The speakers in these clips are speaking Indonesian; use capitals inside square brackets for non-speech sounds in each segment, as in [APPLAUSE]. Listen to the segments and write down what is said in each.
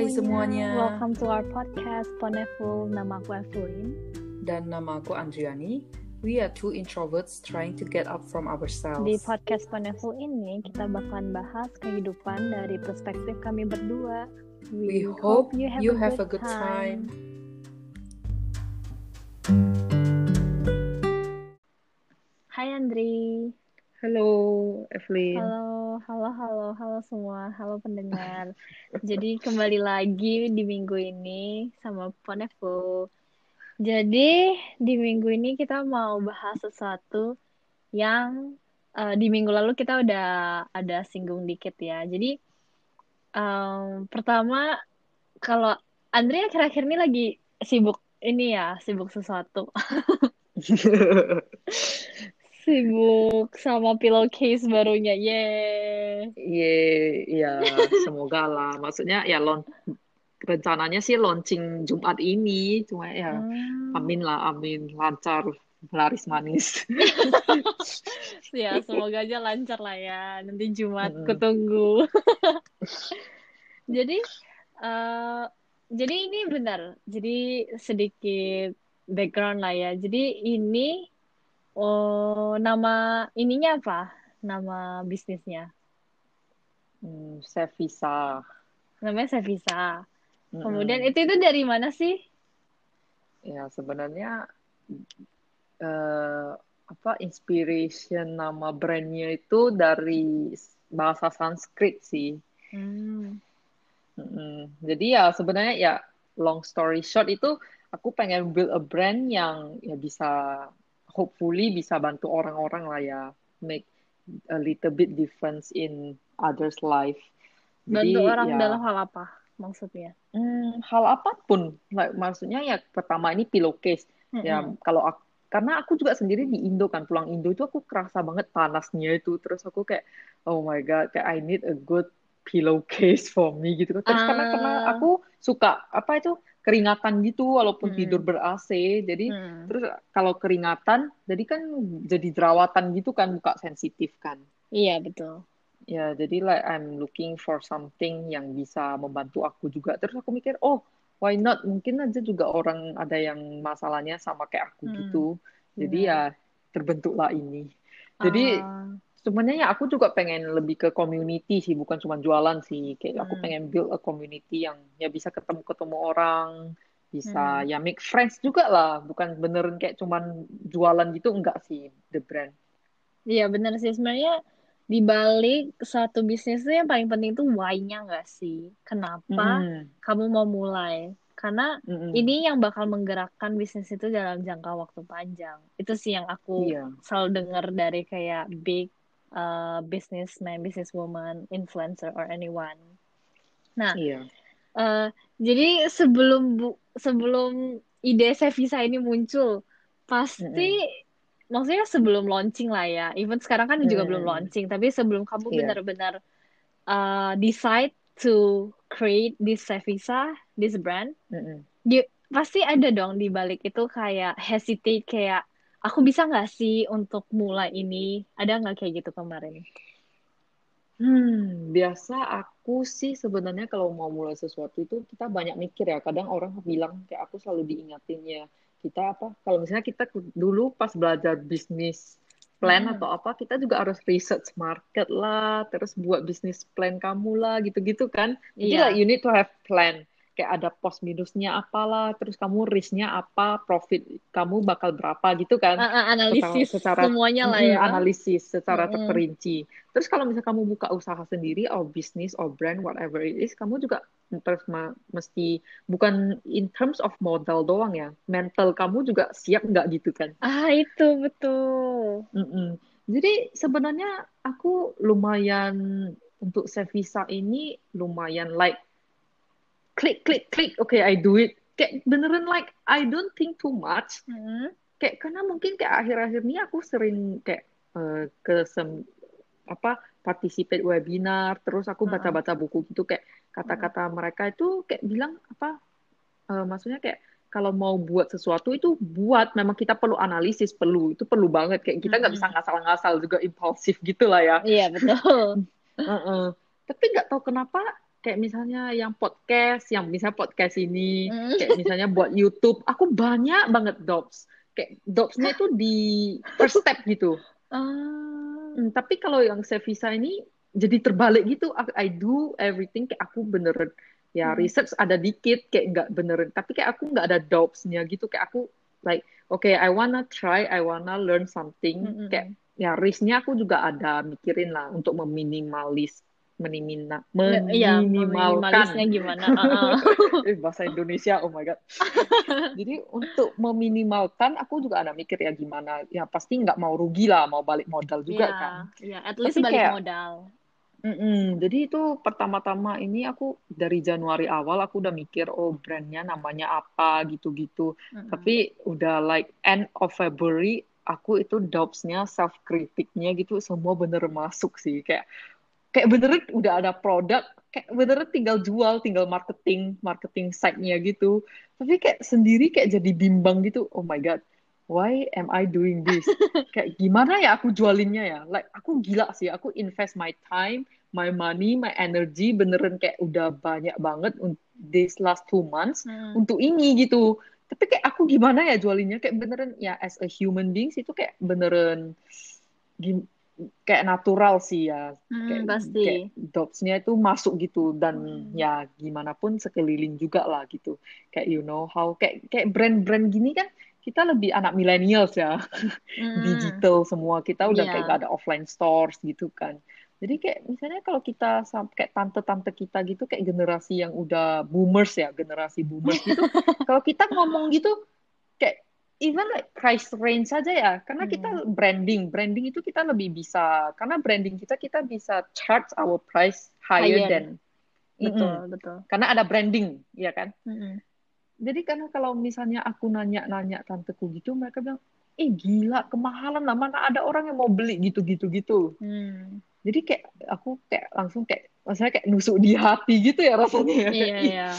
Hai semuanya. Welcome to our podcast Poneful. Nama aku Evelyn. Dan nama aku Andriani. We are two introverts trying to get up from ourselves. Di podcast Poneful ini kita bakalan bahas kehidupan dari perspektif kami berdua. We, hope, you have, you a, have good a good time. time. Hai Andri. Halo Evelyn. Halo, halo, halo, halo semua, halo pendengar. Jadi kembali lagi di minggu ini sama Ponefu. Jadi di minggu ini kita mau bahas sesuatu yang uh, di minggu lalu kita udah ada singgung dikit ya. Jadi um, pertama kalau Andrea akhir-akhir ini lagi sibuk ini ya, sibuk sesuatu. [LAUGHS] sibuk sama pillowcase barunya. Ye. Ye, ya semoga lah. Maksudnya ya lon rencananya sih launching Jumat ini, cuma ya hmm. amin lah, amin lancar laris manis. [LAUGHS] ya, semoga aja lancar lah ya. Nanti Jumat hmm. kutunggu. [LAUGHS] jadi uh, jadi ini benar. Jadi sedikit background lah ya. Jadi ini Oh, nama ininya apa? Nama bisnisnya? Hmm, Sevisa. Namanya Sevisa. Mm-hmm. Kemudian itu itu dari mana sih? Ya sebenarnya uh, apa inspiration nama brandnya itu dari bahasa Sanskrit sih. Hmm. Mm-hmm. Jadi ya sebenarnya ya long story short itu aku pengen build a brand yang ya bisa hopefully bisa bantu orang-orang lah ya make a little bit difference in others life. Bantu Jadi, orang ya, dalam hal apa maksudnya? Hmm, hal apa pun, like, maksudnya ya pertama ini pillowcase. Mm-hmm. Ya kalau aku, karena aku juga sendiri di Indo kan pulang Indo itu aku kerasa banget panasnya itu terus aku kayak oh my god kayak I need a good pillowcase for me gitu terus uh... karena karena ah. aku suka apa itu keringatan gitu walaupun hmm. tidur ber AC jadi hmm. terus kalau keringatan jadi kan jadi jerawatan gitu kan muka sensitif kan iya betul ya jadi like I'm looking for something yang bisa membantu aku juga terus aku mikir oh why not mungkin aja juga orang ada yang masalahnya sama kayak aku hmm. gitu jadi hmm. ya terbentuklah ini jadi uh sebenarnya aku juga pengen lebih ke community sih bukan cuma jualan sih kayak hmm. aku pengen build a community yang ya bisa ketemu ketemu orang bisa hmm. ya make friends juga lah bukan beneran kayak cuman jualan gitu enggak sih the brand iya bener sih sebenarnya di balik satu bisnis itu yang paling penting itu why-nya enggak sih kenapa hmm. kamu mau mulai karena mm-hmm. ini yang bakal menggerakkan bisnis itu dalam jangka waktu panjang itu sih yang aku iya. selalu dengar dari kayak big uh, businessman, businesswoman, influencer, or anyone. Nah, iya. uh, jadi sebelum bu sebelum ide Sevisa ini muncul, pasti mm -hmm. maksudnya sebelum launching lah ya. Even sekarang kan mm -hmm. juga belum launching, tapi sebelum kamu yeah. benar-benar uh, decide to create this Sevisa, this brand, mm -hmm. you, pasti ada dong di balik itu kayak hesitate kayak aku bisa nggak sih untuk mulai ini? Ada nggak kayak gitu kemarin? Hmm, biasa aku sih sebenarnya kalau mau mulai sesuatu itu kita banyak mikir ya. Kadang orang bilang kayak aku selalu diingatin ya kita apa? Kalau misalnya kita dulu pas belajar bisnis plan hmm. atau apa, kita juga harus research market lah, terus buat bisnis plan kamu lah, gitu-gitu kan. Jadi yeah. like you need to have plan kayak ada pos minusnya apalah, terus kamu risknya apa, profit kamu bakal berapa gitu kan? analisis secara, semuanya lah ya. Analisis secara mm-hmm. terperinci. Terus kalau misalnya kamu buka usaha sendiri, or bisnis, or brand, whatever it is, kamu juga terus mesti bukan in terms of modal doang ya, mental kamu juga siap nggak gitu kan? Ah itu betul. Mm-mm. Jadi sebenarnya aku lumayan untuk Sevisa ini lumayan like klik klik klik oke okay, I do it kayak beneran like I don't think too much hmm. kayak karena mungkin kayak akhir-akhir ini aku sering kayak uh, ke sem apa participate webinar terus aku hmm. baca-baca buku gitu kayak kata-kata hmm. mereka itu kayak bilang apa uh, maksudnya kayak kalau mau buat sesuatu itu buat memang kita perlu analisis perlu itu perlu banget kayak kita nggak hmm. bisa ngasal-ngasal juga impulsif gitu lah ya iya betul [LAUGHS] uh -uh. tapi nggak tahu kenapa kayak misalnya yang podcast, yang bisa podcast ini, mm. kayak misalnya buat YouTube, aku banyak banget dops. Kayak dopsnya itu di first step gitu. Uh. Hmm, tapi kalau yang Sevisa ini jadi terbalik gitu. I do everything kayak aku beneran ya hmm. research ada dikit kayak nggak beneran. Tapi kayak aku nggak ada dopsnya gitu. Kayak aku like okay I wanna try, I wanna learn something. Hmm. Kayak ya risknya aku juga ada mikirin lah untuk meminimalis menimina, iya, meminimalkan. gimana? Uh [LAUGHS] -uh. Bahasa Indonesia, oh my god. [LAUGHS] Jadi untuk meminimalkan, aku juga ada mikir ya gimana. Ya pasti nggak mau rugi lah, mau balik modal juga yeah, kan. Iya, yeah, at least Tapi balik kayak, modal. Mm -mm. Jadi itu pertama-tama ini aku dari Januari awal aku udah mikir oh brandnya namanya apa gitu-gitu. Mm -hmm. Tapi udah like end of February aku itu doubts-nya self kritiknya gitu semua bener masuk sih kayak kayak beneran udah ada produk kayak beneran tinggal jual tinggal marketing marketing site-nya gitu. Tapi kayak sendiri kayak jadi bimbang gitu. Oh my god why am I doing this? [LAUGHS] Kayak gimana ya aku jualinnya ya? Like aku gila sih. Aku invest my time my money my energy beneran kayak udah banyak banget this last two months hmm. untuk ini gitu. Tapi kayak aku gimana ya jualinnya? Kayak beneran ya as a human beings itu kayak beneran kayak natural sih ya hmm, kayak, pasti kayak dopsnya itu masuk gitu dan hmm. ya gimana pun sekeliling juga lah gitu kayak you know how kayak kayak brand-brand gini kan kita lebih anak millennials ya [LAUGHS] hmm. digital semua kita udah yeah. kayak gak ada offline stores gitu kan jadi kayak misalnya kalau kita kayak tante-tante kita gitu kayak generasi yang udah boomers ya generasi boomers gitu [LAUGHS] kalau kita ngomong gitu kayak even like price range saja ya karena hmm. kita branding branding itu kita lebih bisa karena branding kita kita bisa charge our price higher, higher. than betul mm -hmm. betul karena ada branding ya kan mm -hmm. jadi karena kalau misalnya aku nanya-nanya tanteku gitu mereka bilang eh gila kemahalan lah mana ada orang yang mau beli gitu gitu gitu hmm. jadi kayak aku kayak langsung kayak maksudnya kayak nusuk di hati gitu ya rasanya ya iya, iya. [LAUGHS]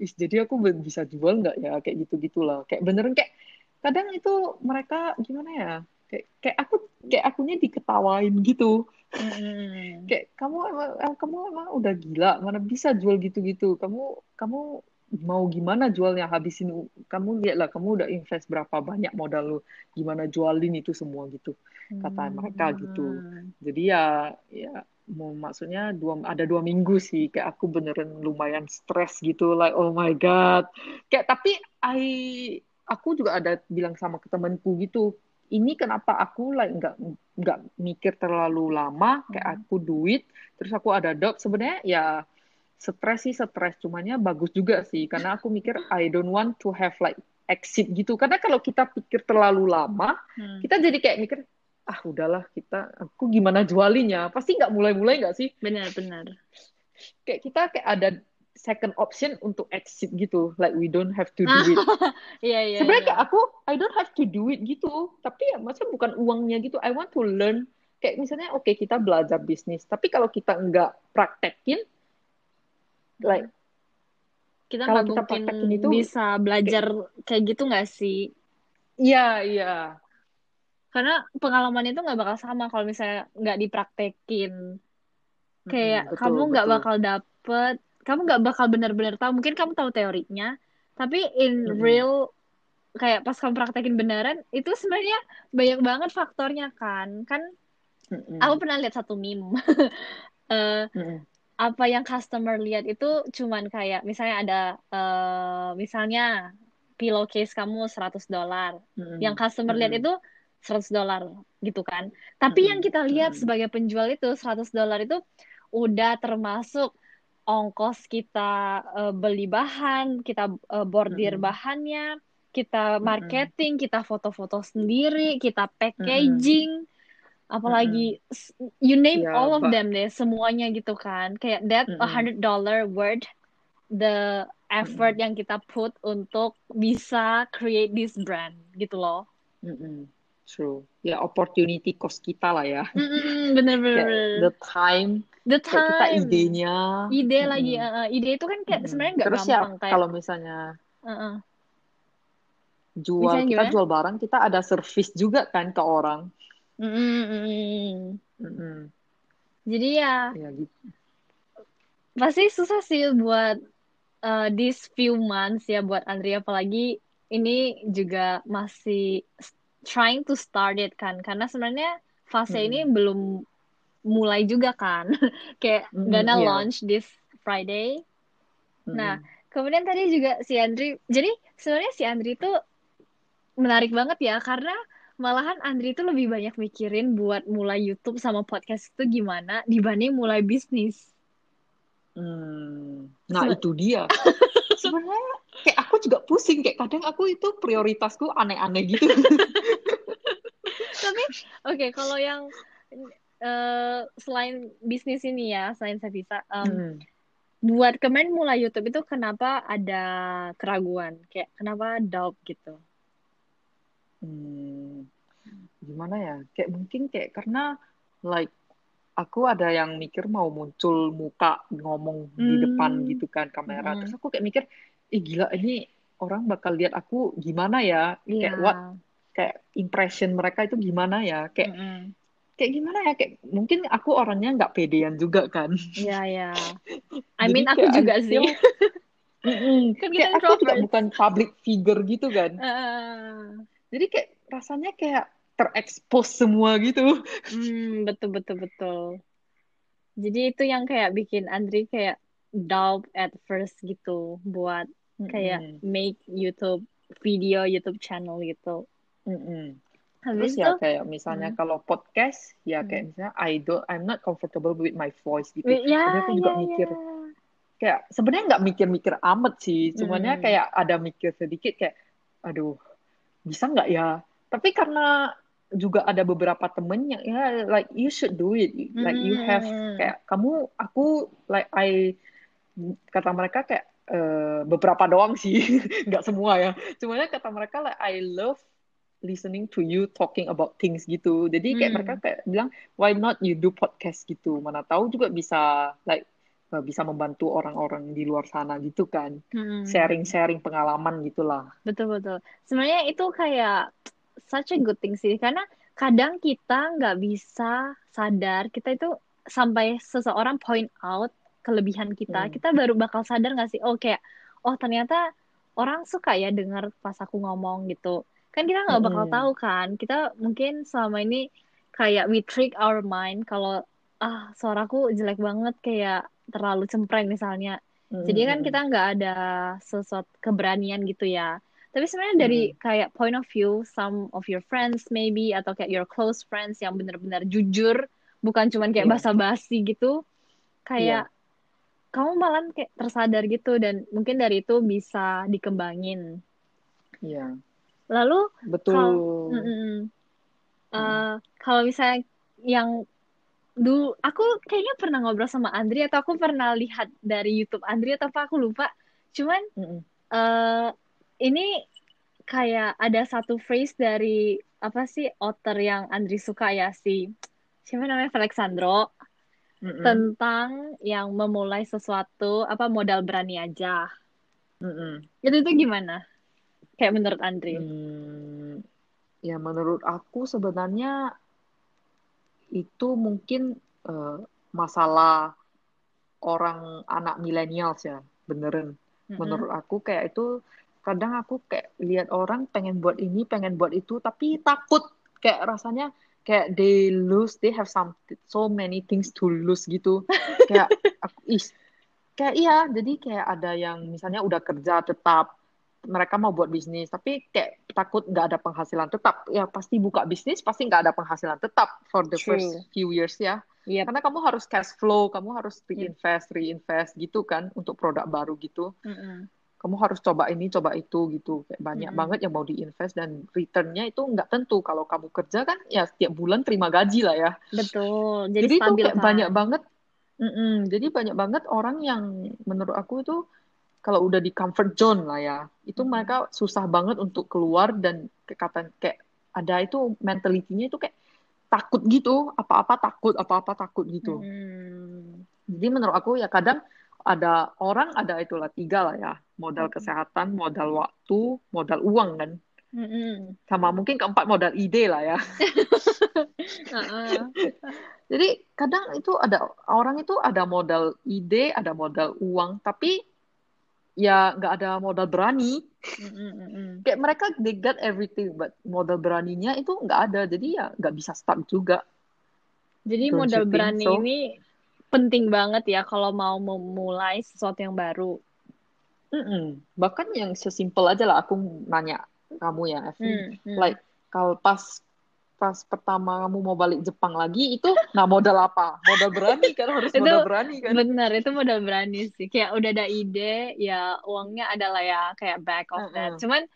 Is, jadi aku bisa jual nggak ya kayak gitu gitulah kayak beneran kayak kadang itu mereka gimana ya kayak kayak aku kayak akunya diketawain gitu hmm. kayak kamu emang eh, kamu emang udah gila mana bisa jual gitu-gitu kamu kamu mau gimana jualnya habisin kamu lihatlah kamu udah invest berapa banyak modal lu gimana jualin itu semua gitu kata hmm. mereka gitu jadi ya ya mau maksudnya dua ada dua minggu sih kayak aku beneran lumayan stres gitu like oh my god kayak tapi I aku juga ada bilang sama ke temanku gitu ini kenapa aku like nggak nggak mikir terlalu lama kayak hmm. aku duit terus aku ada dot sebenarnya ya stres sih stres cumannya bagus juga sih karena aku mikir I don't want to have like exit gitu. Karena kalau kita pikir terlalu lama hmm. kita jadi kayak mikir ah udahlah kita aku gimana jualinya? Pasti nggak mulai-mulai nggak sih? Benar-benar kayak kita kayak ada second option untuk exit gitu. Like we don't have to do it. [LAUGHS] Yeah, yeah, sebenarnya yeah. kayak aku I don't have to do it gitu. Tapi ya masa bukan uangnya gitu. I want to learn. Kayak misalnya oke okay, kita belajar bisnis. Tapi kalau kita nggak praktekin like kita nggak mungkin itu, bisa belajar kayak, kayak gitu nggak sih? Iya iya. Karena pengalaman itu nggak bakal sama kalau misalnya nggak dipraktekin. Kayak hmm, betul, kamu nggak bakal dapet kamu nggak bakal benar-benar tahu mungkin kamu tahu teorinya tapi in hmm. real kayak pas kamu praktekin beneran itu sebenarnya banyak banget faktornya kan kan hmm. aku pernah lihat satu meme [LAUGHS] uh, hmm. apa yang customer lihat itu cuman kayak misalnya ada uh, misalnya pillowcase kamu 100 dolar hmm. yang customer hmm. lihat itu 100 dolar gitu kan tapi hmm. yang kita lihat hmm. sebagai penjual itu 100 dolar itu udah termasuk ongkos kita uh, beli bahan, kita uh, bordir mm -hmm. bahannya, kita marketing, mm -hmm. kita foto-foto sendiri, kita packaging, mm -hmm. apalagi mm -hmm. you name yeah, all of them deh, semuanya gitu kan. Kayak that a hundred dollar worth the effort mm -hmm. yang kita put untuk bisa create this brand gitu loh. Mm -hmm. True. Ya opportunity cost kita lah ya. Mm -hmm, bener bener. the time the time kita idenya ide hmm. lagi uh, ide itu kan kayak hmm. sebenarnya nggak terus gampang ya, kayak kalau misalnya uh -uh. jual misalnya kita gimana? jual barang kita ada service juga kan ke orang mm -hmm. Mm -hmm. jadi ya, ya gitu. pasti susah sih buat uh, these few months ya buat Andrea apalagi ini juga masih trying to start it kan karena sebenarnya fase hmm. ini belum mulai juga kan [LAUGHS] kayak hmm, gonna yeah. launch this Friday hmm. nah kemudian tadi juga si Andri jadi sebenarnya si Andri itu menarik banget ya karena malahan Andri itu lebih banyak mikirin buat mulai YouTube sama podcast itu gimana dibanding mulai bisnis Hmm, nah itu dia. [LAUGHS] Sebenarnya kayak aku juga pusing kayak kadang aku itu prioritasku aneh-aneh gitu. [LAUGHS] Tapi oke okay, kalau yang uh, selain bisnis ini ya, selain saya bisa um, hmm. buat kemarin mulai YouTube itu kenapa ada keraguan? Kayak kenapa doubt gitu? Hmm, gimana ya? Kayak mungkin kayak karena like aku ada yang mikir mau muncul muka ngomong hmm. di depan gitu kan kamera. Hmm. Terus aku kayak mikir, ih gila ini orang bakal lihat aku gimana ya? Yeah. Kayak what? Kayak impression mereka itu gimana ya? Kayak hmm. kayak gimana ya? Kayak mungkin aku orangnya nggak pedean juga kan? Iya yeah, iya. Yeah. [LAUGHS] I mean aku juga sih. [LAUGHS] kan kayak aku juga bukan public figure gitu kan. Uh. Jadi kayak rasanya kayak terekspos semua gitu. Hmm, betul betul betul. Jadi itu yang kayak bikin Andri kayak doubt at first gitu buat kayak mm -hmm. make YouTube video YouTube channel gitu. Mm -hmm. Habis Terus ya kayak misalnya hmm. kalau podcast ya kayak hmm. misalnya I don't I'm not comfortable with my voice gitu. Yeah, Jadi aku juga yeah, mikir yeah. kayak sebenarnya nggak mikir-mikir amat sih, cumannya hmm. kayak ada mikir sedikit kayak aduh bisa nggak ya? Tapi karena juga ada beberapa temennya ya like you should do it like you have hmm. kayak kamu aku like I kata mereka kayak uh, beberapa doang sih [LAUGHS] nggak semua ya cuman kata mereka like I love listening to you talking about things gitu. Jadi kayak hmm. mereka kayak bilang why not you do podcast gitu? Mana tahu juga bisa like eh, bisa membantu orang-orang di luar sana gitu kan. Hmm. sharing-sharing pengalaman gitulah. Betul betul. Sebenarnya itu kayak such a good thing sih karena kadang kita nggak bisa sadar kita itu sampai seseorang point out kelebihan kita hmm. kita baru bakal sadar nggak sih? Oh kayak oh ternyata orang suka ya dengar pas aku ngomong gitu kan kita nggak bakal hmm. tahu kan kita mungkin selama ini kayak we trick our mind kalau ah suaraku jelek banget kayak terlalu cempreng misalnya hmm. jadi kan kita nggak ada sesuatu keberanian gitu ya tapi sebenarnya dari hmm. kayak point of view some of your friends maybe atau kayak your close friends yang benar-benar jujur, bukan cuman kayak yeah. basa-basi gitu. Kayak yeah. kamu malah kayak tersadar gitu dan mungkin dari itu bisa dikembangin. Iya. Yeah. Lalu betul. Kalo, mm -mm, uh, kalau misalnya yang dulu aku kayaknya pernah ngobrol sama Andri atau aku pernah lihat dari YouTube Andri atau apa aku lupa. Cuman mm. Uh, ini kayak ada satu phrase dari apa sih author yang Andri suka ya si siapa namanya Alexandro mm tentang yang memulai sesuatu apa modal berani aja. Mm -mm. Itu itu gimana? Kayak menurut Andri? Hmm, ya menurut aku sebenarnya itu mungkin uh, masalah orang anak milenial ya beneran. Mm -hmm. Menurut aku kayak itu kadang aku kayak lihat orang pengen buat ini pengen buat itu tapi takut kayak rasanya kayak they lose they have some so many things to lose gitu [LAUGHS] kayak aku is kayak iya jadi kayak ada yang misalnya udah kerja tetap mereka mau buat bisnis. Tapi kayak takut nggak ada penghasilan tetap. Ya pasti buka bisnis pasti nggak ada penghasilan tetap for the True. first few years ya. Yep. karena kamu harus cash flow kamu harus reinvest reinvest gitu kan untuk produk baru gitu. Mm -hmm kamu harus coba ini coba itu gitu. Kayak banyak hmm. banget yang mau diinvest dan returnnya itu nggak tentu. Kalau kamu kerja kan ya setiap bulan terima gaji lah ya. Betul. Jadi, jadi itu kayak banyak banget mm -mm, jadi banyak banget orang yang menurut aku itu kalau udah di comfort zone lah ya itu hmm. mereka susah banget untuk keluar dan kayak kayak ada itu mentalitinya itu kayak takut gitu apa-apa takut apa-apa takut gitu hmm. jadi menurut aku ya kadang ada orang ada itulah tiga lah ya modal kesehatan modal waktu modal uang kan Mm-mm. Sama mungkin keempat modal ide lah ya. [LAUGHS] Jadi kadang itu ada orang itu ada modal ide, ada modal uang, tapi ya nggak ada modal berani. Mm-mm. Kayak mereka they got everything, but modal beraninya itu nggak ada, jadi ya nggak bisa start juga. Jadi Don't modal berani so? ini penting banget ya kalau mau memulai sesuatu yang baru. Mm-mm. Bahkan yang sesimpel aja lah aku nanya kamu ya, Evelyn. Hmm, hmm. Like kalau pas pas pertama kamu mau balik Jepang lagi itu nah modal apa? Modal berani kan harus itu, modal berani kan. Bener, itu modal berani sih. Kayak udah ada ide, ya uangnya adalah ya kayak back of that. Cuman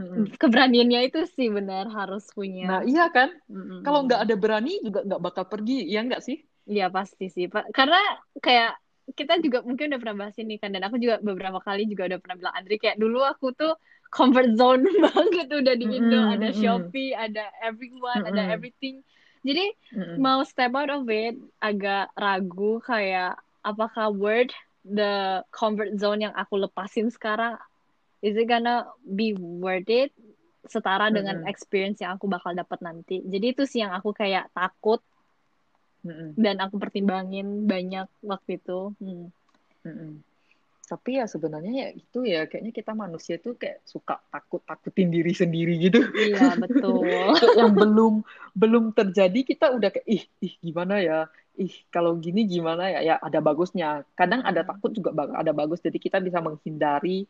mm-hmm. keberaniannya itu sih benar harus punya. Nah, iya kan? Mm-hmm. Kalau nggak ada berani juga nggak bakal pergi, ya nggak sih? Iya pasti sih, Pak. Karena kayak kita juga mungkin udah pernah bahas ini kan dan aku juga beberapa kali juga udah pernah bilang Andri kayak dulu aku tuh comfort zone [LAUGHS] banget udah di Indo mm -hmm. ada Shopee ada everyone mm -hmm. ada everything jadi mm -hmm. mau step out of it agak ragu kayak apakah word the comfort zone yang aku lepasin sekarang is it gonna be worth it setara mm -hmm. dengan experience yang aku bakal dapat nanti jadi itu sih yang aku kayak takut mm -hmm. dan aku pertimbangin banyak waktu itu mm -hmm tapi ya sebenarnya ya itu ya kayaknya kita manusia tuh kayak suka takut takutin diri sendiri gitu. Iya [LAUGHS] betul. Yang belum belum terjadi kita udah kayak ih ih gimana ya? Ih kalau gini gimana ya? Ya ada bagusnya. Kadang ada takut juga ada bagus. Jadi kita bisa menghindari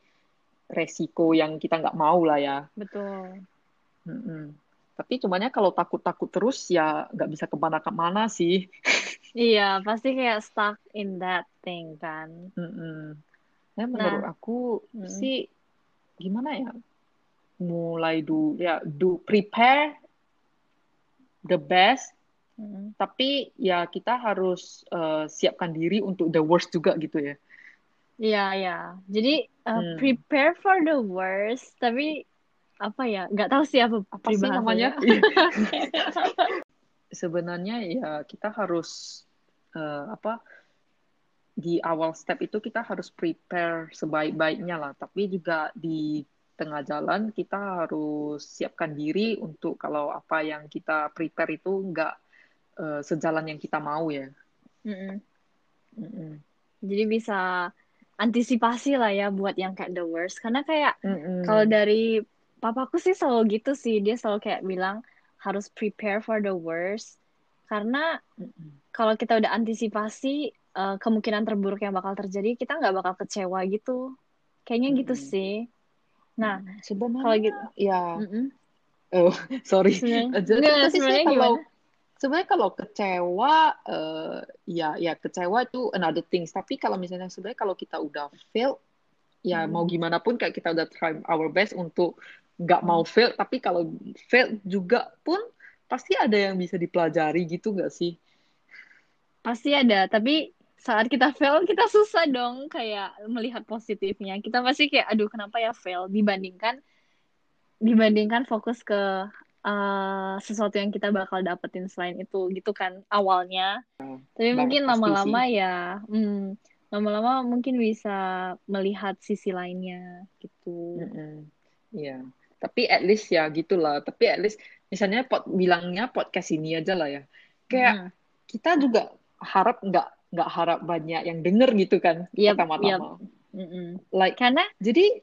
resiko yang kita nggak mau lah ya. Betul. Mm -mm. tapi cumannya kalau takut-takut terus ya nggak bisa ke mana-kemana sih. [LAUGHS] Iya pasti kayak stuck in that thing kan. Mm -mm Ya menurut nah, aku hmm. sih gimana ya? Mulai do ya do prepare the best. Hmm. Tapi ya kita harus uh, siapkan diri untuk the worst juga gitu ya. Iya, iya. Jadi uh, hmm. prepare for the worst, tapi apa ya? Nggak tahu sih apa, apa sih namanya. [LAUGHS] [LAUGHS] Sebenarnya ya kita harus uh, apa? Di awal step itu kita harus prepare sebaik-baiknya lah, tapi juga di tengah jalan kita harus siapkan diri untuk kalau apa yang kita prepare itu nggak uh, sejalan yang kita mau ya. Mm -mm. Mm -mm. Jadi bisa antisipasi lah ya buat yang kayak the worst, karena kayak mm -mm. kalau dari papaku sih selalu gitu sih, dia selalu kayak bilang harus prepare for the worst, karena mm -mm. kalau kita udah antisipasi uh, kemungkinan terburuk yang bakal terjadi kita nggak bakal kecewa gitu. Kayaknya hmm. gitu sih. Nah hmm, sebenarnya kalau gitu ya. Mm -mm. oh [LAUGHS] sorry. Sebenarnya sebenarnya kalau sebenarnya kalau kecewa uh, ya ya kecewa itu another things. Tapi kalau misalnya sebenarnya kalau kita udah fail ya hmm. mau gimana pun kayak kita udah try our best untuk nggak mau fail tapi kalau fail juga pun pasti ada yang bisa dipelajari gitu nggak sih? Pasti ada tapi saat kita fail kita susah dong kayak melihat positifnya. Kita pasti kayak aduh kenapa ya fail? Dibandingkan dibandingkan fokus ke uh, sesuatu yang kita bakal dapetin selain itu gitu kan awalnya. Tapi nah, mungkin lama-lama ya hmm, lama-lama mungkin bisa melihat sisi lainnya gitu. Iya. Tapi at least ya gitulah. Tapi at least misalnya pot bilangnya podcast ini aja lah ya. Kayak hmm. kita juga harap nggak nggak harap banyak yang denger gitu kan yep, pertama-tama. Yep. Like karena jadi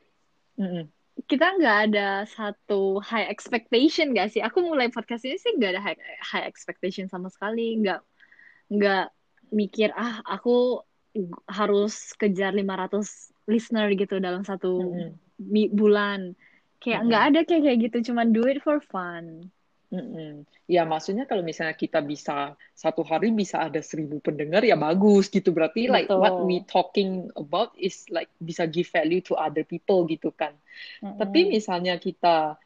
mm -mm. kita nggak ada satu high expectation gak sih? Aku mulai podcast ini sih nggak ada high, high expectation sama sekali, nggak nggak mikir ah aku harus kejar 500 listener gitu dalam satu mm -hmm. bulan. Kayak nggak mm -hmm. ada kayak kayak gitu, cuman do it for fun. Mm-mm. Ya maksudnya kalau misalnya kita bisa satu hari bisa ada seribu pendengar ya bagus gitu berarti Betul. like what we talking about is like bisa give value to other people gitu kan. Mm-mm. Tapi misalnya kita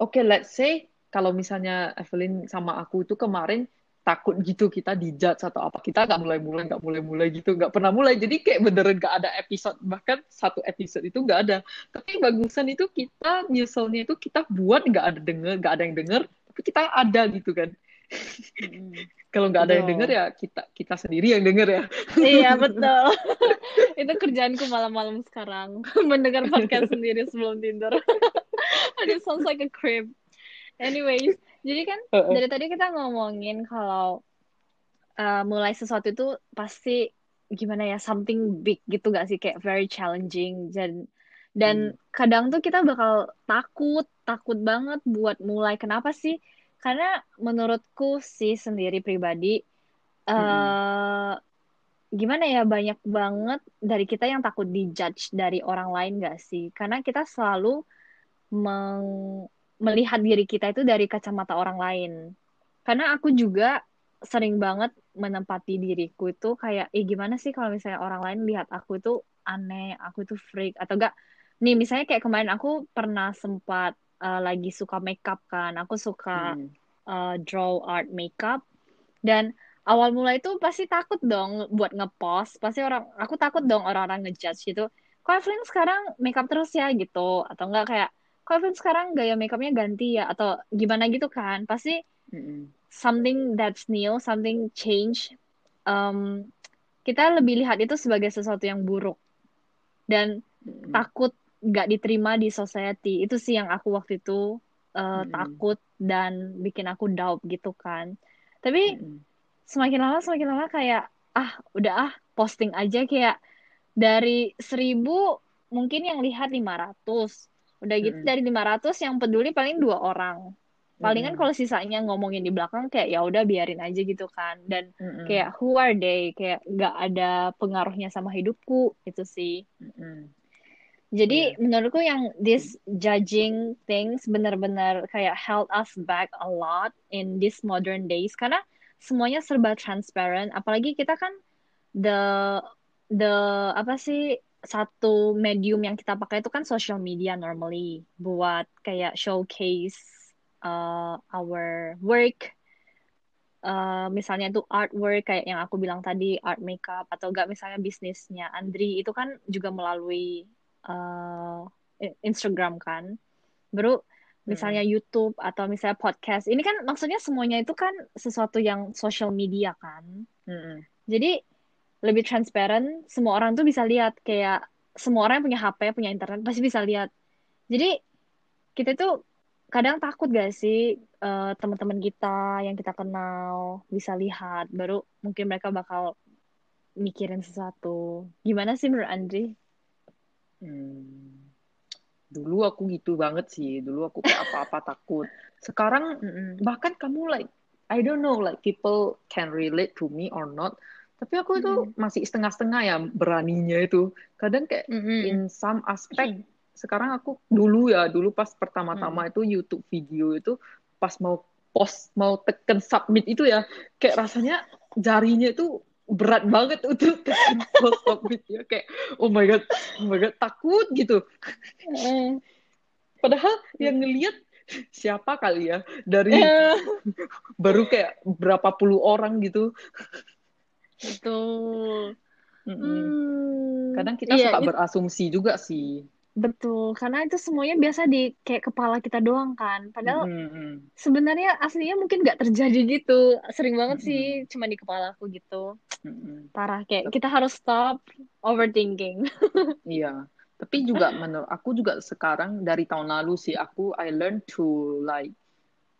oke okay, let's say kalau misalnya Evelyn sama aku itu kemarin takut gitu kita dijudge atau apa. Kita nggak mulai-mulai nggak mulai-mulai gitu nggak pernah mulai. Jadi kayak beneran nggak ada episode bahkan satu episode itu nggak ada. Tapi bagusan itu kita nyeselnya itu kita buat nggak ada denger nggak ada yang denger tapi kita ada gitu kan. Hmm. kalau nggak ada yang denger ya kita kita sendiri yang denger ya. Iya betul. [LAUGHS] Itu kerjaanku malam-malam sekarang. [LAUGHS] Mendengar podcast sendiri sebelum tidur. [LAUGHS] Aduh, sounds like a crib. Anyways, jadi kan uh -uh. dari tadi kita ngomongin kalau uh, mulai sesuatu itu pasti gimana ya something big gitu gak sih kayak very challenging dan dan hmm. kadang tuh kita bakal takut takut banget buat mulai kenapa sih karena menurutku sih sendiri pribadi hmm. uh, gimana ya banyak banget dari kita yang takut dijudge dari orang lain gak sih? Karena kita selalu meng melihat diri kita itu dari kacamata orang lain. Karena aku juga sering banget menempati diriku itu kayak, eh gimana sih kalau misalnya orang lain lihat aku itu aneh, aku itu freak atau enggak? Nih misalnya kayak kemarin aku pernah sempat uh, lagi suka makeup kan, aku suka hmm. uh, draw art makeup dan awal mulai itu pasti takut dong buat ngepost pasti orang aku takut dong orang-orang ngejudge gitu kok Evelyn sekarang makeup terus ya gitu atau enggak kayak kok Evelyn sekarang gaya makeupnya ganti ya? Atau gimana gitu kan? Pasti mm-hmm. something that's new something change um, kita lebih lihat itu sebagai sesuatu yang buruk. Dan mm-hmm. takut nggak diterima di society. Itu sih yang aku waktu itu uh, mm-hmm. takut dan bikin aku doubt gitu kan. Tapi mm-hmm semakin lama semakin lama kayak ah udah ah posting aja kayak dari seribu mungkin yang lihat 500 udah gitu hmm. dari 500 yang peduli paling dua orang palingan hmm. kalau sisanya ngomongin di belakang kayak ya udah biarin aja gitu kan dan hmm. kayak who are they kayak nggak ada pengaruhnya sama hidupku itu sih hmm. jadi yeah. menurutku yang this judging things benar-benar kayak held us back a lot in this modern days karena semuanya serba transparent apalagi kita kan the the apa sih satu medium yang kita pakai itu kan social media normally buat kayak showcase uh, our work uh, misalnya itu artwork kayak yang aku bilang tadi art makeup atau enggak misalnya bisnisnya Andri itu kan juga melalui uh, Instagram kan baru misalnya hmm. YouTube atau misalnya podcast. Ini kan maksudnya semuanya itu kan sesuatu yang social media kan. Hmm. Jadi lebih transparent, semua orang tuh bisa lihat. Kayak semua orang yang punya HP, punya internet pasti bisa lihat. Jadi kita tuh kadang takut gak sih uh, teman-teman kita yang kita kenal bisa lihat, baru mungkin mereka bakal mikirin sesuatu. Gimana sih menurut Andri? Hmm. Dulu aku gitu banget sih. Dulu aku kayak apa-apa [LAUGHS] takut. Sekarang bahkan kamu like I don't know like people can relate to me or not tapi aku itu mm. masih setengah-setengah ya beraninya itu kadang kayak mm -hmm. in some aspect mm. sekarang aku dulu ya dulu pas pertama-tama mm. itu YouTube video itu pas mau post mau tekan submit itu ya kayak rasanya jarinya itu berat banget untuk [LAUGHS] post covid ya kayak oh my god oh my god takut gitu padahal yang ngelihat siapa kali ya dari baru kayak berapa puluh orang gitu betul hmm. kadang kita iya, suka it... berasumsi juga sih Betul, karena itu semuanya biasa di kayak kepala kita doang kan. Padahal mm -hmm. sebenarnya aslinya mungkin nggak terjadi gitu. Sering banget mm -hmm. sih cuma di kepala aku gitu. Mm -hmm. Parah kayak kita harus stop overthinking. [LAUGHS] iya, tapi juga menurut aku juga sekarang dari tahun lalu sih aku I learn to like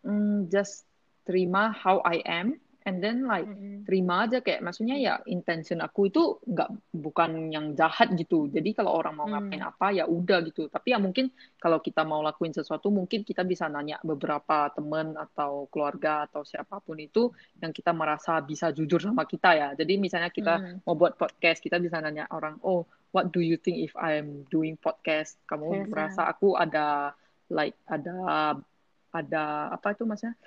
mm, just terima how I am and then like mm-hmm. terima aja kayak maksudnya ya intention aku itu nggak bukan yang jahat gitu. Jadi kalau orang mau ngapain mm. apa ya udah gitu. Tapi ya mungkin kalau kita mau lakuin sesuatu mungkin kita bisa nanya beberapa teman atau keluarga atau siapa pun itu yang kita merasa bisa jujur sama kita ya. Jadi misalnya kita mm. mau buat podcast kita bisa nanya orang oh what do you think if I'm doing podcast? Kamu yes, merasa aku ada like ada ada apa itu maksudnya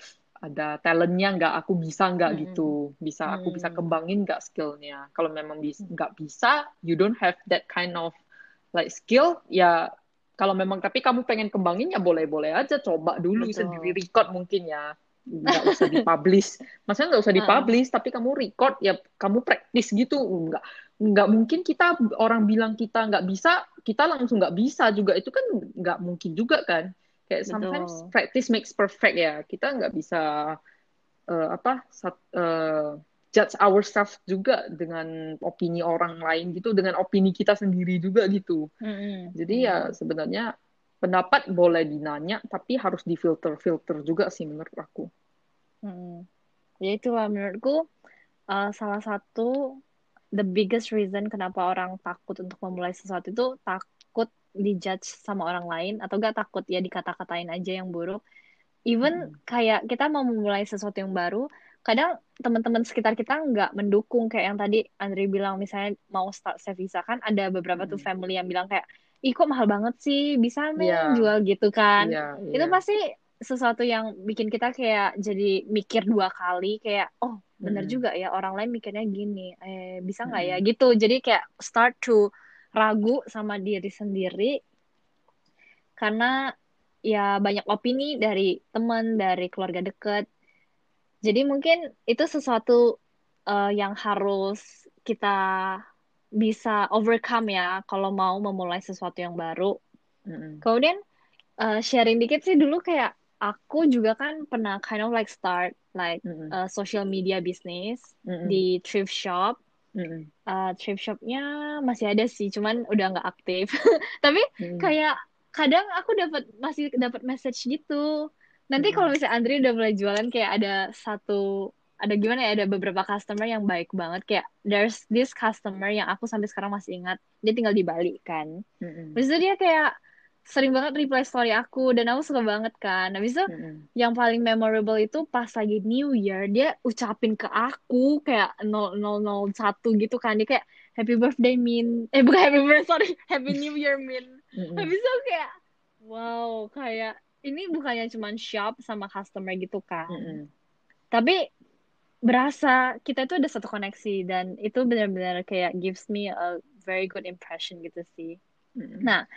ada talentnya nggak aku bisa nggak hmm. gitu. Bisa hmm. aku bisa kembangin nggak skillnya. Kalau memang bisa nggak bisa you don't have that kind of like skill ya kalau memang tapi kamu pengen kembangin ya boleh-boleh aja. Coba dulu Betul. sendiri record mungkin ya. Nggak usah dipublish. [LAUGHS] Maksudnya nggak usah dipublish tapi kamu record ya kamu praktis gitu. Nggak nggak mungkin kita orang bilang kita nggak bisa kita langsung nggak bisa juga. Itu kan nggak mungkin juga kan Kayak sometimes Betul. practice makes perfect ya. Kita nggak bisa uh, apa sat, uh, judge ourselves juga dengan opini orang lain gitu, dengan opini kita sendiri juga gitu. Mm-hmm. Jadi ya sebenarnya pendapat boleh dinanya tapi harus difilter filter juga sih menurut aku hmm. ya itu lah menurutku uh, salah satu the biggest reason kenapa orang takut untuk memulai sesuatu itu takut dijudge sama orang lain atau gak takut ya dikata-katain aja yang buruk even hmm. kayak kita mau memulai sesuatu yang baru kadang teman-teman sekitar kita nggak mendukung kayak yang tadi Andri bilang misalnya mau start Sevisa kan ada beberapa hmm. tuh family yang bilang kayak ih kok mahal banget sih bisa nih yeah. jual gitu kan yeah, yeah. itu pasti sesuatu yang bikin kita kayak jadi mikir dua kali kayak oh bener mm. juga ya orang lain mikirnya gini eh bisa nggak mm. ya gitu jadi kayak start to ragu sama diri sendiri karena ya banyak opini dari teman dari keluarga deket jadi mungkin itu sesuatu uh, yang harus kita bisa overcome ya kalau mau memulai sesuatu yang baru. Mm-hmm. Kemudian uh, sharing dikit sih dulu kayak aku juga kan pernah kind of like start like mm-hmm. uh, social media business mm-hmm. di thrift shop. Mm-hmm. Uh, thrift shopnya masih ada sih, cuman udah nggak aktif. [LAUGHS] Tapi mm-hmm. kayak kadang aku dapat masih dapat message gitu. Nanti mm-hmm. kalau misalnya Andri udah mulai jualan kayak ada satu ada gimana ya ada beberapa customer yang baik banget kayak there's this customer yang aku sampai sekarang masih ingat dia tinggal di Bali kan mm-hmm. itu dia kayak sering banget reply story aku dan aku suka banget kan habis itu mm-hmm. yang paling memorable itu pas lagi New Year dia ucapin ke aku kayak 0001 gitu kan dia kayak happy birthday Min eh bukan happy birthday sorry [LAUGHS] happy New Year Min mm-hmm. habis itu kayak wow kayak ini bukannya cuma shop sama customer gitu kan mm-hmm. tapi berasa kita itu ada satu koneksi dan itu benar-benar kayak gives me a very good impression gitu sih. Mm. Nah,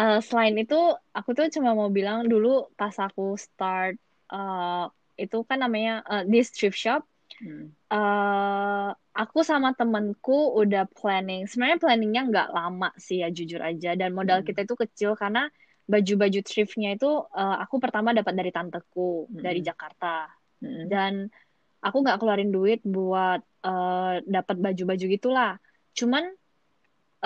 uh, selain itu aku tuh cuma mau bilang dulu pas aku start uh, itu kan namanya uh, this thrift shop. Mm. Uh, aku sama temenku udah planning. Sebenarnya planningnya nggak lama sih ya jujur aja dan modal mm. kita itu kecil karena baju-baju thriftnya itu uh, aku pertama dapat dari tanteku mm. dari Jakarta mm. dan aku nggak keluarin duit buat uh, dapat baju-baju gitulah cuman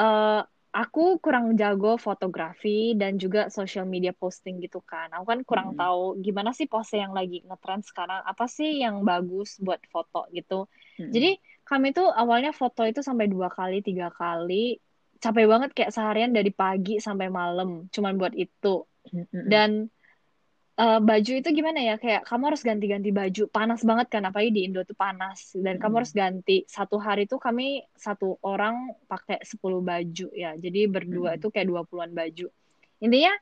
uh, aku kurang jago fotografi dan juga social media posting gitu kan. Aku kan kurang hmm. tahu gimana sih pose yang lagi ngetrend sekarang, apa sih yang bagus buat foto gitu. Hmm. Jadi kami tuh awalnya foto itu sampai dua kali, tiga kali, capek banget kayak seharian dari pagi sampai malam, cuman buat itu. Hmm. Dan uh, baju itu gimana ya? Kayak kamu harus ganti-ganti baju. Panas banget kan apalagi di Indo tuh panas. Dan hmm. kamu harus ganti. Satu hari tuh kami satu orang pakai 10 baju ya. Jadi berdua hmm. itu kayak 20-an baju. Intinya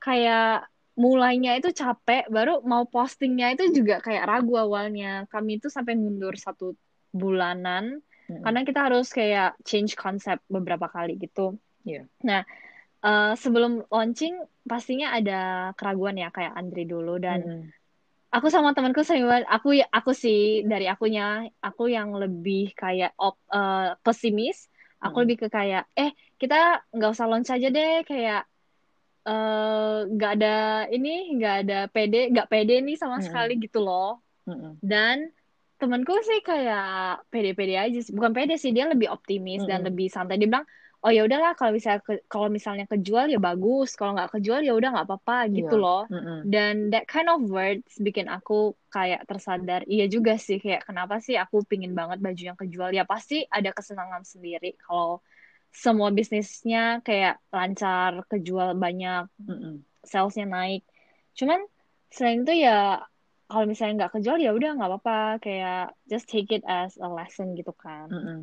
kayak mulainya itu capek baru mau postingnya itu juga kayak ragu awalnya. Kami itu sampai mundur satu bulanan. Hmm. karena kita harus kayak change konsep beberapa kali gitu. Yeah. nah uh, sebelum launching pastinya ada keraguan ya kayak Andri dulu dan hmm. aku sama temanku sering aku aku sih dari akunya aku yang lebih kayak op, uh, pesimis aku hmm. lebih ke kayak eh kita nggak usah launch aja deh kayak eh, nggak uh, ada ini nggak ada pede nggak pede nih sama hmm. sekali gitu loh hmm. dan temanku sih kayak pede-pede aja sih bukan pede sih dia lebih optimis hmm. dan lebih santai dia bilang oh ya udahlah kalau misalnya ke, kalau misalnya kejual ya bagus kalau nggak kejual ya udah nggak apa-apa gitu yeah. loh mm -hmm. dan that kind of words bikin aku kayak tersadar iya juga sih kayak kenapa sih aku pingin banget baju yang kejual ya pasti ada kesenangan sendiri kalau semua bisnisnya kayak lancar kejual banyak mm -hmm. salesnya naik cuman selain itu ya kalau misalnya nggak kejual ya udah nggak apa-apa kayak just take it as a lesson gitu kan mm -hmm.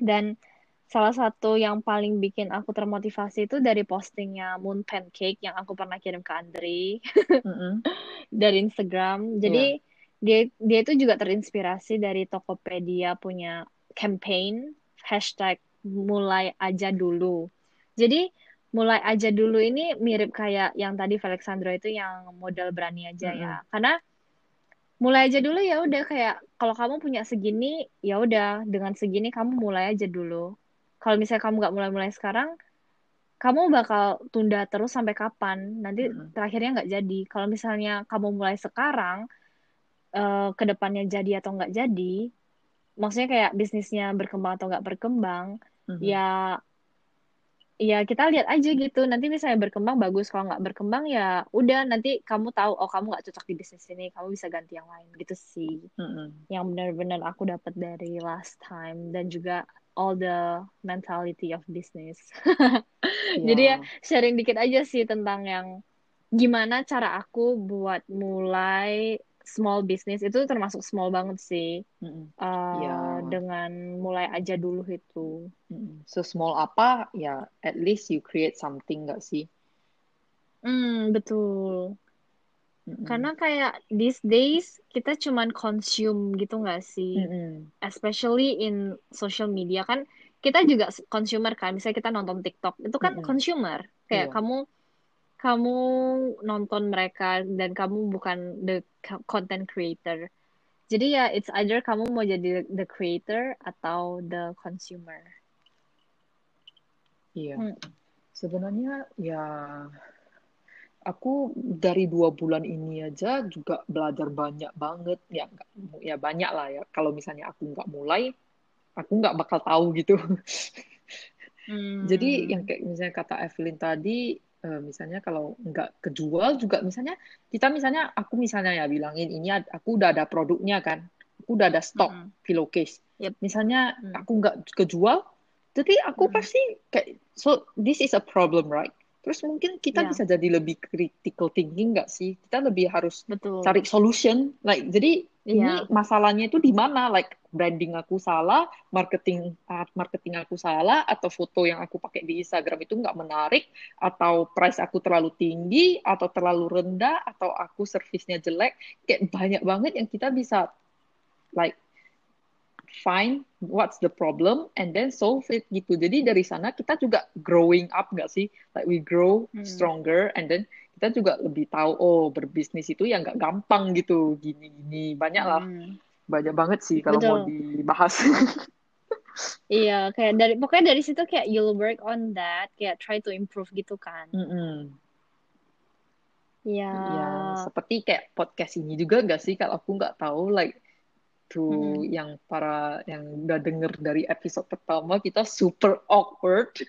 dan salah satu yang paling bikin aku termotivasi itu dari postingnya Moon Pancake yang aku pernah kirim ke Andri [LAUGHS] mm-hmm. dari Instagram. Jadi yeah. dia dia itu juga terinspirasi dari Tokopedia punya campaign hashtag mulai aja dulu. Jadi mulai aja dulu ini mirip kayak yang tadi Alexandro itu yang modal berani aja mm-hmm. ya. Karena mulai aja dulu ya udah kayak kalau kamu punya segini ya udah dengan segini kamu mulai aja dulu kalau misalnya kamu nggak mulai-mulai sekarang kamu bakal tunda terus sampai kapan? Nanti hmm. terakhirnya nggak jadi. Kalau misalnya kamu mulai sekarang uh, ke depannya jadi atau nggak jadi maksudnya kayak bisnisnya berkembang atau nggak berkembang hmm. ya ya kita lihat aja gitu. Nanti misalnya berkembang bagus. Kalau nggak berkembang ya udah. Nanti kamu tahu oh kamu nggak cocok di bisnis ini. Kamu bisa ganti yang lain. Gitu sih. Mm-hmm. yang benar-benar aku dapat dari last time. Dan juga all the mentality of business. Yeah. [LAUGHS] jadi ya sharing dikit aja sih tentang yang gimana cara aku buat mulai small business. Itu termasuk small banget sih. Mm uh, yeah. dengan mulai aja dulu itu. Mm so small apa ya at least you create something gak sih? Hmm betul mm karena kayak these days kita cuman consume gitu gak sih mm especially in social media kan kita juga consumer kan misalnya kita nonton TikTok itu kan mm consumer kayak yeah. kamu kamu nonton mereka dan kamu bukan the content creator. Jadi ya it's either kamu mau jadi the creator atau the consumer. Iya. Hmm. Sebenarnya ya aku dari dua bulan ini aja juga belajar banyak banget ya ya banyak lah ya kalau misalnya aku nggak mulai aku nggak bakal tahu gitu [LAUGHS] hmm. jadi yang kayak misalnya kata Evelyn tadi uh, misalnya kalau nggak kejual juga misalnya kita misalnya aku misalnya ya bilangin ini aku udah ada produknya kan aku udah ada stok mm -hmm. pillowcase yep. misalnya mm. aku nggak kejual jadi aku mm. pasti kayak so this is a problem right terus mungkin kita yeah. bisa jadi lebih critical thinking nggak sih kita lebih harus Betul. cari solution like jadi ini yeah. masalahnya itu di mana like branding aku salah, marketing marketing aku salah, atau foto yang aku pakai di Instagram itu nggak menarik, atau price aku terlalu tinggi, atau terlalu rendah, atau aku servisnya jelek, kayak banyak banget yang kita bisa like find what's the problem and then solve it gitu. Jadi dari sana kita juga growing up nggak sih? Like we grow hmm. stronger and then kita juga lebih tahu oh berbisnis itu ya nggak gampang gitu gini-gini banyak lah hmm. banyak banget sih kalau Betul. mau dibahas [LAUGHS] iya kayak dari pokoknya dari situ kayak you'll work on that kayak try to improve gitu kan mm -hmm. ya seperti kayak podcast ini juga gak sih kalau aku nggak tahu like to hmm. yang para yang udah denger dari episode pertama kita super awkward. [LAUGHS]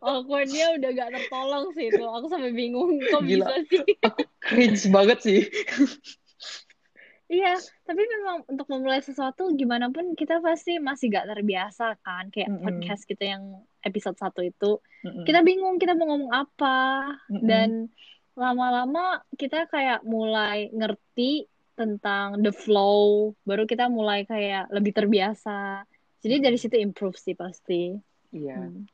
Awkwardnya udah gak tertolong sih itu. Aku sampai bingung kok Gila. bisa sih. Aku cringe banget sih. Iya, tapi memang untuk memulai sesuatu gimana pun kita pasti masih gak terbiasa kan. Kayak mm -hmm. podcast kita yang episode satu itu. Mm -hmm. Kita bingung kita mau ngomong apa. Mm -hmm. Dan lama-lama kita kayak mulai ngerti tentang the flow baru kita mulai kayak lebih terbiasa. Jadi dari situ improve sih pasti. Iya. Hmm.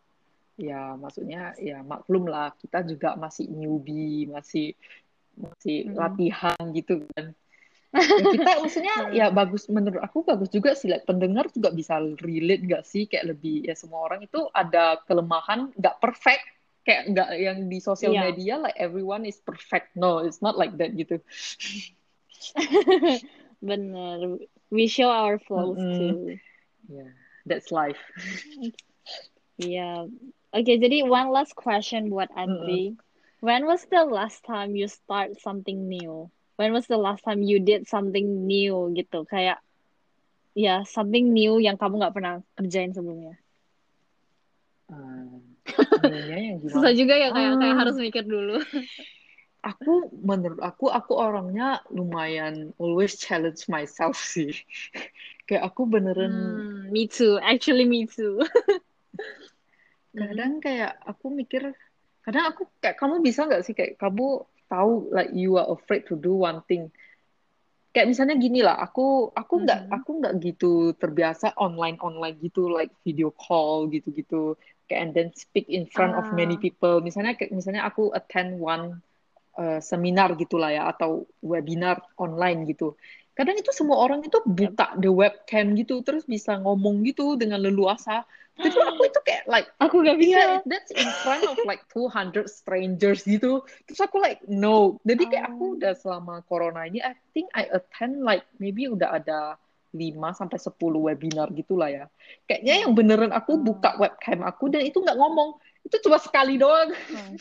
ya maksudnya ya maklum lah kita juga masih newbie masih masih hmm. latihan gitu kan. [LAUGHS] Ya kita maksudnya hmm. ya bagus menurut aku bagus juga sih like, pendengar juga bisa relate gak sih? Kayak lebih ya semua orang itu ada kelemahan nggak perfect. Kayak nggak yang di sosial yeah. media like everyone is perfect. No it's not like that gitu [LAUGHS] [LAUGHS] Bener. We show our flaws mm -hmm. too. Yeah, that's life. [LAUGHS] yeah. Okay, jadi one last question buat Andri. Mm -hmm. When was the last time you start something new? When was the last time you did something new gitu? Kayak ya yeah, something new yang kamu nggak pernah kerjain sebelumnya. [LAUGHS] Uh, yang gimana? Susah juga ya kayak kayak harus mikir dulu. Aku menurut aku aku orangnya lumayan always challenge myself [LAUGHS] sih kayak aku beneran hmm, me too actually me too [LAUGHS] kadang kayak aku mikir kadang aku kayak kamu bisa nggak sih kayak kamu tahu like you are afraid to do one thing kayak misalnya gini lah aku aku nggak mm -hmm. aku nggak gitu terbiasa online online gitu like video call gitu gitu kayak and then speak in front ah. of many ah. people misalnya kayak misalnya aku attend one uh, seminar gitulah ya atau webinar online gitu. Kadang itu semua orang itu buka the webcam gitu terus bisa ngomong gitu dengan leluasa. Jadi aku [GASPS] itu kayak like aku gak bisa. Yeah, that's in front of like 200 strangers gitu. Terus aku like no. Jadi kayak aku oh. udah selama corona ini I think I attend like maybe udah ada 5 sampai 10 webinar gitulah ya. Kayaknya yang beneran aku buka webcam aku dan itu nggak ngomong. Itu cuma sekali doang. Hmm.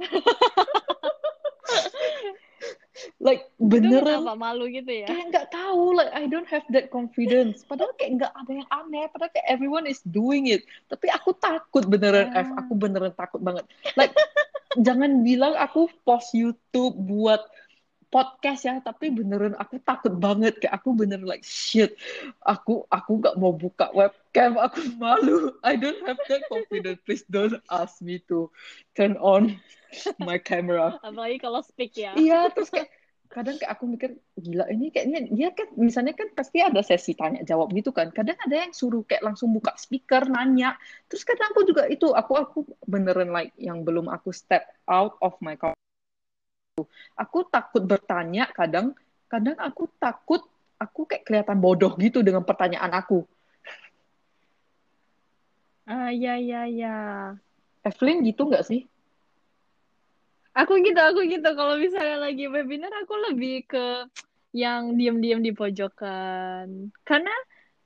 [LAUGHS] like beneran. apa malu gitu ya? Kayak nggak tahu like I don't have that confidence. Padahal kayak nggak ada yang aneh padahal kayak everyone is doing it. Tapi aku takut beneran ah. F aku beneran takut banget. Like [LAUGHS] jangan bilang aku post YouTube buat podcast ya tapi beneran aku takut banget. Kayak aku beneran like shit aku aku nggak mau buka webcam aku malu. [LAUGHS] I don't have that confidence. Please don't ask me to turn on my camera. [LAUGHS] Apalagi kalau speak ya. Iya terus kayak kadang kayak aku mikir gila ini kayaknya dia kan misalnya kan pasti ada sesi tanya jawab gitu kan. Kadang ada yang suruh kayak langsung buka speaker nanya. Terus kadang aku juga itu aku aku beneran like yang belum aku step out of my Aku takut bertanya kadang, kadang aku takut aku kayak kelihatan bodoh gitu dengan pertanyaan aku. Ah ya ya ya. Evelyn gitu nggak sih? Aku gitu, aku gitu. Kalau misalnya lagi webinar, aku lebih ke yang diam-diam di pojokan. Karena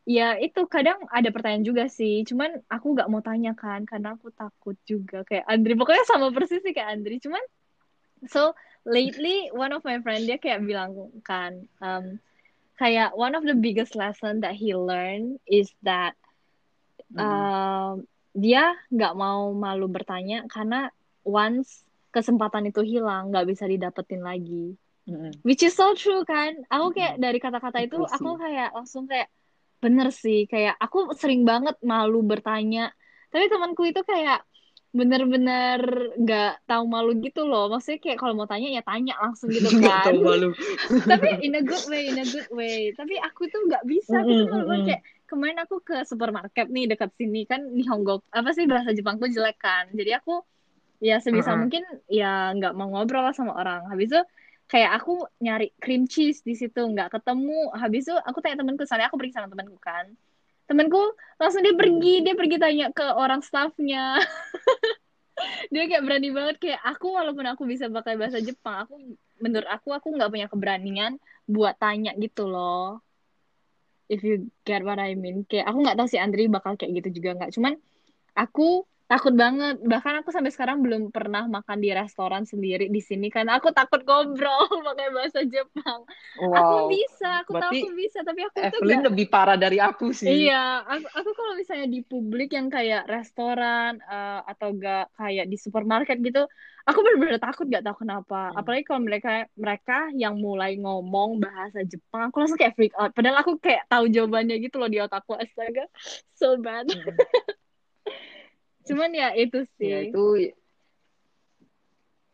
ya itu kadang ada pertanyaan juga sih. Cuman aku nggak mau tanya kan, karena aku takut juga kayak Andri. Pokoknya sama persis sih kayak Andri. Cuman so lately one of my friend dia kayak bilang kan um, kayak one of the biggest lesson that he learned is that mm. um, dia nggak mau malu bertanya karena once kesempatan itu hilang nggak bisa didapetin lagi mm. which is so true kan aku kayak mm. dari kata-kata itu aku kayak langsung kayak bener sih kayak aku sering banget malu bertanya tapi temanku itu kayak bener-bener nggak -bener tahu malu gitu loh. Maksudnya kayak kalau mau tanya ya tanya langsung gitu [LAUGHS] kan. tahu malu. [LAUGHS] Tapi in a good way in a good way. Tapi aku tuh nggak bisa aku tuh malu kayak kemarin aku ke supermarket nih dekat sini. Kan Nihongo apa sih bahasa Jepangku jelek kan. Jadi aku ya sebisa uh -huh. mungkin ya nggak mau ngobrol sama orang. Habis itu kayak aku nyari cream cheese di situ nggak ketemu. Habis itu aku tanya temanku soalnya aku pergi sama temanku kan temanku langsung dia pergi dia pergi tanya ke orang staffnya. [LAUGHS] Dia kayak berani banget kayak aku walaupun aku bisa pakai bahasa Jepang aku menurut aku aku nggak punya keberanian buat tanya gitu loh. If you get what I mean. Kayak aku nggak tahu si Andri bakal kayak gitu juga nggak. Cuman aku takut banget. Bahkan aku sampai sekarang belum pernah makan di restoran sendiri di sini karena aku takut ngobrol [LAUGHS] pakai bahasa Jepang. Wow. aku bisa aku Berarti tahu aku bisa tapi aku Evelyn tuh gak... lebih parah dari aku sih. Iya aku, aku kalau misalnya di publik yang kayak restoran uh, atau gak kayak di supermarket gitu aku benar-benar takut gak tahu kenapa. Hmm. apalagi kalau mereka mereka yang mulai ngomong bahasa Jepang aku langsung kayak freak out. Padahal aku kayak tahu jawabannya gitu loh di otakku astaga so bad. Hmm. Cuman ya itu sih. ya, itu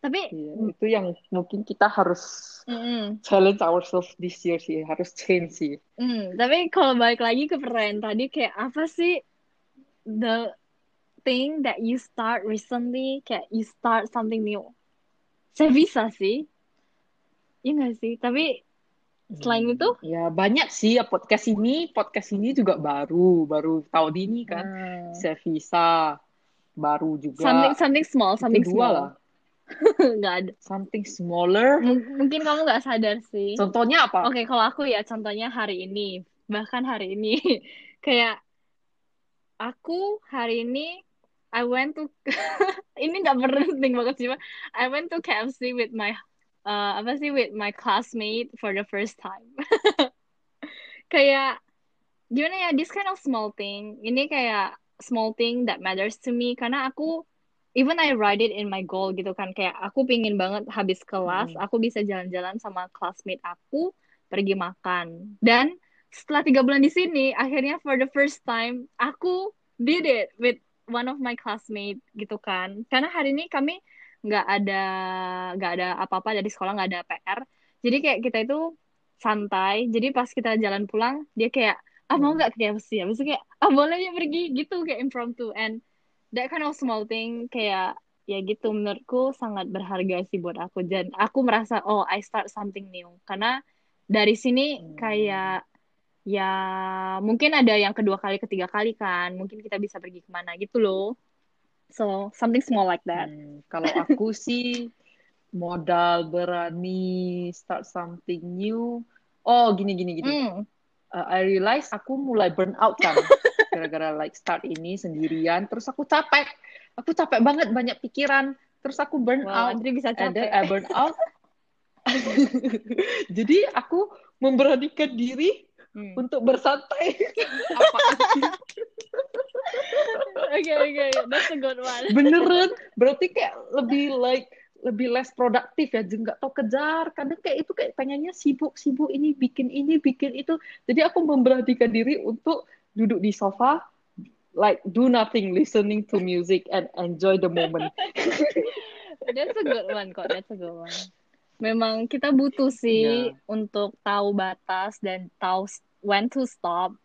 tapi ya, itu yang mungkin kita harus mm challenge ourselves this year sih harus change sih. Mm, tapi kalau balik lagi ke pertanyaan tadi kayak apa sih the thing that you start recently kayak you start something new? Saya bisa sih. Iya gak sih? Tapi selain hmm, itu? ya banyak sih ya podcast ini. Podcast ini juga baru baru tahun ini kan. Hmm. saya bisa baru juga. Something something small something dua. small. lah [LAUGHS] nggak ada. Something smaller. M mungkin kamu nggak sadar sih. Contohnya apa? Oke okay, kalau aku ya contohnya hari ini. Bahkan hari ini. [LAUGHS] Kayak aku hari ini I went to [LAUGHS] ini nggak penting banget sih I went to KFC with my uh, apa sih with my classmate for the first time. Kayak gimana ya this kind of small thing. Ini kayak small thing that matters to me. Karena aku even I write it in my goal gitu kan. Kayak aku pingin banget habis kelas hmm. aku bisa jalan-jalan sama classmate aku pergi makan. Dan setelah tiga bulan di sini akhirnya for the first time aku did it with one of my classmate gitu kan. Karena hari ini kami nggak ada nggak ada apa-apa dari sekolah nggak ada PR jadi kayak kita itu santai. Jadi pas kita jalan pulang dia kayak ah mau nggak ke KFC ya maksudnya kayak ah boleh ya pergi gitu kayak impromptu. And that kind of small thing kayak ya gitu menurutku sangat berharga sih buat aku. Dan aku merasa oh I start something new. Karena dari sini hmm. kayak ya mungkin ada yang kedua kali ketiga kali kan. Mungkin kita bisa pergi ke mana gitu loh. So something small like that. Hmm, kalau aku [LAUGHS] sih modal berani start something new. Oh gini gini gini. Hmm uh, I realize aku mulai burn out kan. [LAUGHS] Gara-gara like start ini sendirian. Terus aku capek. Aku capek banget banyak pikiran. Terus aku burn wow, out bisa capek. I burn out. [LAUGHS] Jadi aku memberanikan diri hmm. untuk bersantai. [LAUGHS] Oke oke, that's a good one. Beneran, berarti kayak lebih like lebih less produktif ya, nggak tau kejar. Kadang kayak itu kayak pengennya sibuk-sibuk ini bikin ini bikin itu. Jadi aku memberanikan diri untuk duduk di sofa, like do nothing, listening to music and enjoy the moment. [LAUGHS] That's a good one kok, that's a good one. Memang kita butuh sih yeah. untuk tahu batas dan tahu when to stop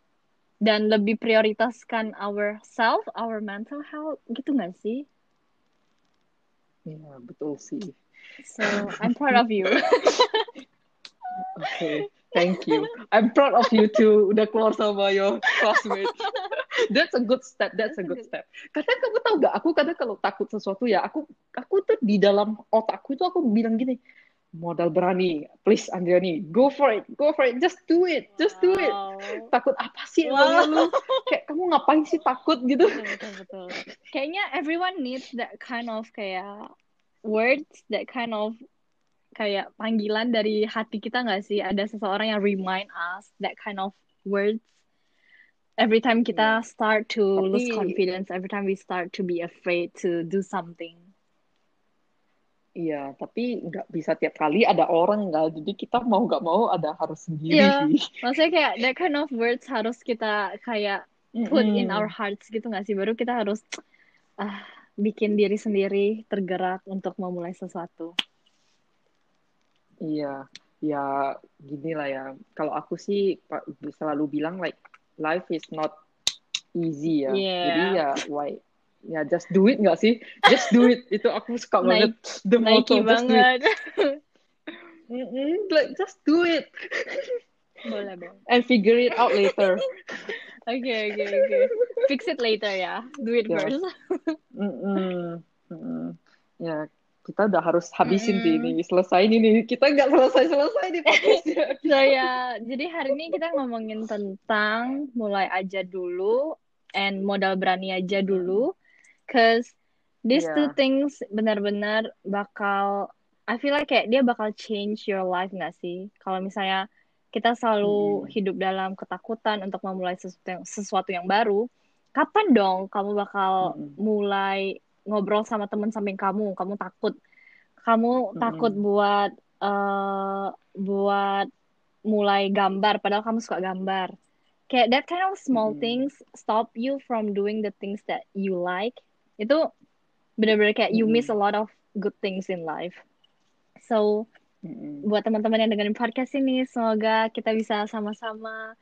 dan lebih prioritaskan our self, our mental health gitu nggak sih? Iya, betul sih. So, I'm proud of you. [LAUGHS] okay, thank you. I'm proud of you too. Udah keluar sama your classmate. [LAUGHS] That's a good step. That's a good step. Kadang kamu tahu gak? Aku kadang kalau takut sesuatu ya, aku aku tuh di dalam otakku itu aku bilang gini, modal berani, please Andriani, go for it, go for it, just do it, just do it. Takut apa sih wow. lu? Kayak kamu ngapain sih takut gitu? Betul, betul, betul. Kayaknya everyone needs that kind of kayak words, that kind of kayak panggilan dari hati kita nggak sih? Ada seseorang yang remind us that kind of words. Every time kita start to Tapi, lose confidence, every time we start to be afraid to do something Iya, tapi nggak bisa tiap kali ada orang nggak. Jadi kita mau nggak mau ada harus sendiri Iya, [LAUGHS] maksudnya kayak that kind of words harus kita kayak put mm -hmm. in our hearts gitu nggak sih? Baru kita harus uh, bikin diri sendiri tergerak untuk memulai sesuatu. Iya, ya gini lah ya. Kalau aku sih selalu bilang like life is not easy ya. Yeah. Jadi ya why ya just do it nggak sih? Just do it. Itu aku suka banget. The motto just banget. do it. [LAUGHS] mm -mm, like just do it. Boleh boleh. And figure it out later. Oke oke oke fix it later ya. Do it yeah. first. [LAUGHS] Mm -mm. Mm ya kita udah harus habisin mm. ini. Selesai ini. Kita nggak selesai selesai di podcastnya [LAUGHS] saya jadi hari ini kita ngomongin tentang mulai aja dulu and modal berani aja dulu Cause these yeah. two things benar-benar bakal I feel like kayak dia bakal change your life gak sih? Kalau misalnya kita selalu hmm. hidup dalam ketakutan untuk memulai sesuatu yang, sesuatu yang baru, kapan dong kamu bakal hmm. mulai ngobrol sama teman samping kamu? Kamu takut, kamu hmm. takut buat uh, buat mulai gambar, padahal kamu suka gambar. Kayak that kind of small hmm. things stop you from doing the things that you like itu benar-benar kayak you miss a lot of good things in life so buat teman-teman yang dengerin podcast ini semoga kita bisa sama-sama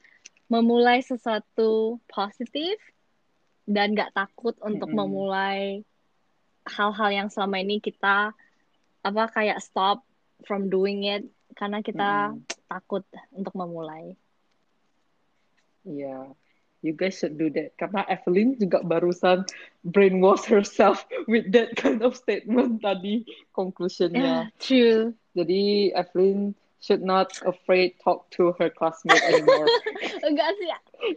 memulai sesuatu positif dan gak takut untuk mm. memulai hal-hal yang selama ini kita apa kayak stop from doing it karena kita mm. takut untuk memulai. Iya, you guys should do that. Karena Evelyn juga barusan brainwash herself with that kind of statement tadi conclusionnya. Yeah, true. Jadi Evelyn should not afraid talk to her classmate anymore. [LAUGHS] enggak sih.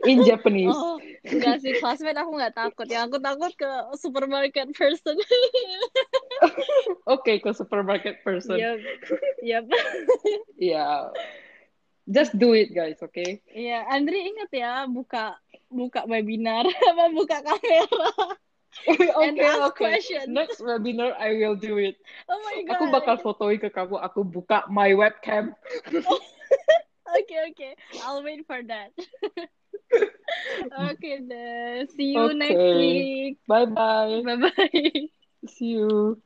In Japanese. Oh, enggak sih, classmate aku nggak takut. Yang aku takut ke supermarket person. Oke, [LAUGHS] okay, ke supermarket person. Yep. Yep. [LAUGHS] yeah. Just do it guys, oke? Okay? Iya, Andri ingat ya buka buka webinar [LAUGHS] apa buka kamera. [LAUGHS] okay, okay. Questions. Next webinar I will do it. Oh my god. Aku bakal fotoin ke kamu. Aku buka my webcam. Oke [LAUGHS] oke, okay, okay. I'll wait for that. okay then. See you okay. next week. Bye bye. Bye bye. See you.